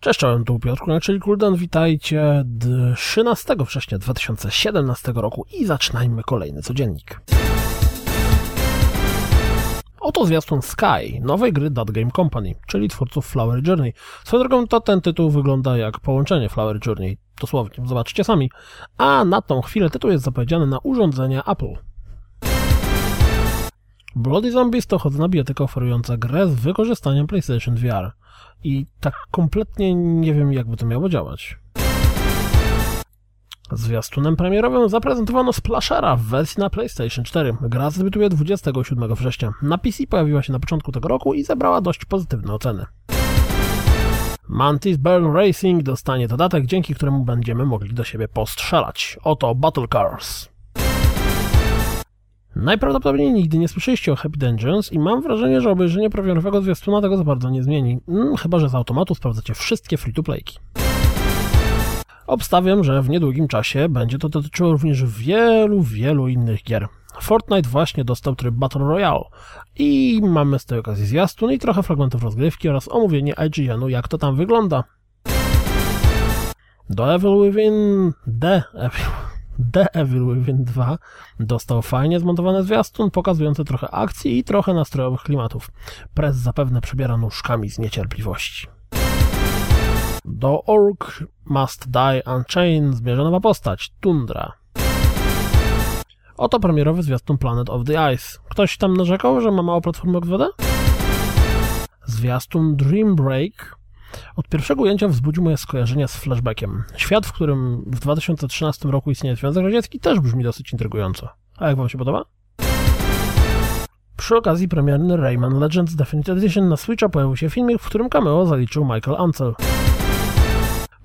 Cześć, czołem, tu Piotr czyli Kuldan, witajcie 13 września 2017 roku i zaczynajmy kolejny codziennik. Oto zwiastun Sky, nowej gry That Game Company, czyli twórców Flower Journey. Swoją drogą to ten tytuł wygląda jak połączenie Flower Journey, dosłownie, zobaczcie sami. A na tą chwilę tytuł jest zapowiedziany na urządzenia Apple. Bloody Zombies to chodzona bijatyka oferująca grę z wykorzystaniem PlayStation VR. I tak kompletnie nie wiem, jakby to miało działać. Zwiastunem premierowym zaprezentowano Splashera w wersji na PlayStation 4. Gra zadebiutuje 27 września. Na PC pojawiła się na początku tego roku i zebrała dość pozytywne oceny. Mantis Burn Racing dostanie dodatek, dzięki któremu będziemy mogli do siebie postrzelać. Oto Battle Cars. Najprawdopodobniej nigdy nie słyszeliście o Happy Dungeons i mam wrażenie, że obejrzenie prawidłowego zwiastuna tego za bardzo nie zmieni, hmm, chyba że z automatu sprawdzacie wszystkie free-to-playki. Obstawiam, że w niedługim czasie będzie to dotyczyło również wielu, wielu innych gier. Fortnite właśnie dostał tryb Battle Royale i mamy z tej okazji zwiastun i trochę fragmentów rozgrywki oraz omówienie IGN-u jak to tam wygląda. Do Evil Within... The Evil... The Evil Within 2 dostał fajnie zmontowany zwiastun pokazujący trochę akcji i trochę nastrojowych klimatów. Press zapewne przebiera nóżkami z niecierpliwości. Do Orc Must Die Unchained zmierza nowa postać, Tundra. Oto premierowy zwiastun Planet of the Ice. Ktoś tam narzekał, że ma mało platformy 2D? Zwiastun Dream Break od pierwszego ujęcia wzbudził moje skojarzenia z flashbackiem. Świat, w którym w 2013 roku istnieje Związek Radziecki, też brzmi dosyć intrygująco. A jak wam się podoba? Przy okazji premierny Rayman Legends Definitive Edition na Switcha pojawił się filmik, w którym cameo zaliczył Michael Ansel.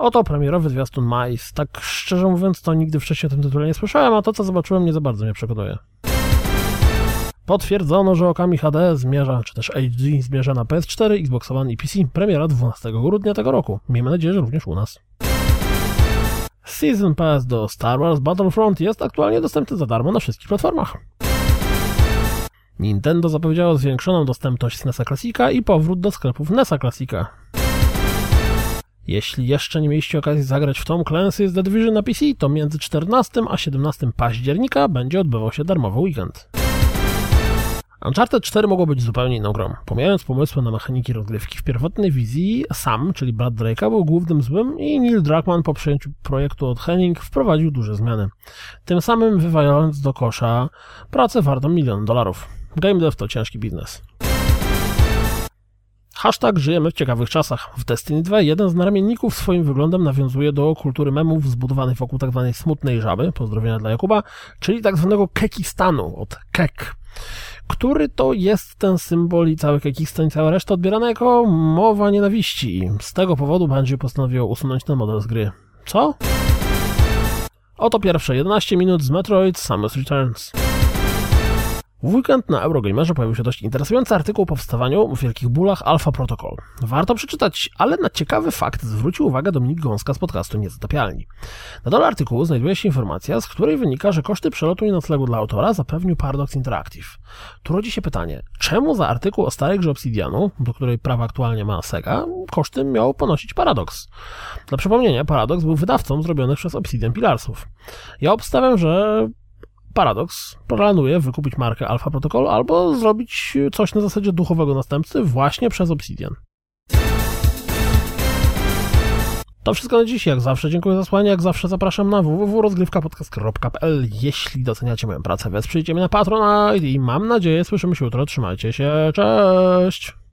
Oto premierowy zwiastun Mice. Tak szczerze mówiąc, to nigdy wcześniej o tym tytule nie słyszałem, a to co zobaczyłem nie za bardzo mnie przekonuje. Potwierdzono, że Okami HD zmierza, czy też HD zmierza na PS4, Xbox One i PC. Premiera 12 grudnia tego roku. Miejmy nadzieję, że również u nas. Season Pass do Star Wars Battlefront jest aktualnie dostępny za darmo na wszystkich platformach. Nintendo zapowiedziało zwiększoną dostępność NESa Classica i powrót do sklepów NESa Classica. Jeśli jeszcze nie mieliście okazji zagrać w Tom Clancy's The Division na PC, to między 14 a 17 października będzie odbywał się darmowy weekend. Uncharted 4 mogło być zupełnie inną grą. Pomijając pomysły na mechaniki rozgrywki, w pierwotnej wizji Sam, czyli brat Drake'a, był głównym złym i Neil Druckmann po przejęciu projektu od Henning wprowadził duże zmiany. Tym samym wywalając do kosza pracę wartą milion dolarów. Game dev to ciężki biznes. Hashtag żyjemy w ciekawych czasach. W Destiny 2 jeden z naramienników swoim wyglądem nawiązuje do kultury memów zbudowanych wokół tzw. Tak smutnej żaby, pozdrowienia dla Jakuba, czyli tzw. Tak kekistanu od kek który to jest ten symbol i cały Kekistan i cała reszta odbierana jako mowa nienawiści. Z tego powodu Bungie postanowiło usunąć ten model z gry. Co? Oto pierwsze 11 minut z Metroid Samus Returns. W weekend na Eurogamerze pojawił się dość interesujący artykuł o powstawaniu w wielkich bólach Alpha Protocol. Warto przeczytać, ale na ciekawy fakt zwrócił uwagę Dominik Gąska z podcastu Niezatapialni. Na dole artykułu znajduje się informacja, z której wynika, że koszty przelotu i noclegu dla autora zapewnił Paradox Interactive. Tu rodzi się pytanie, czemu za artykuł o starej grze Obsidianu, do której prawa aktualnie ma Sega, koszty miał ponosić Paradox? Dla przypomnienia, Paradox był wydawcą zrobionych przez Obsidian Pilarsów. Ja obstawiam, że Paradox planuje wykupić markę Alpha Protocol albo zrobić coś na zasadzie duchowego następcy właśnie przez Obsidian. To wszystko na dziś. Jak zawsze dziękuję za słuchanie. Jak zawsze zapraszam na www.rozgrywkapodcast.pl Jeśli doceniacie moją pracę, wesprzyjcie mnie na Patronite i mam nadzieję słyszymy się jutro. Trzymajcie się. Cześć!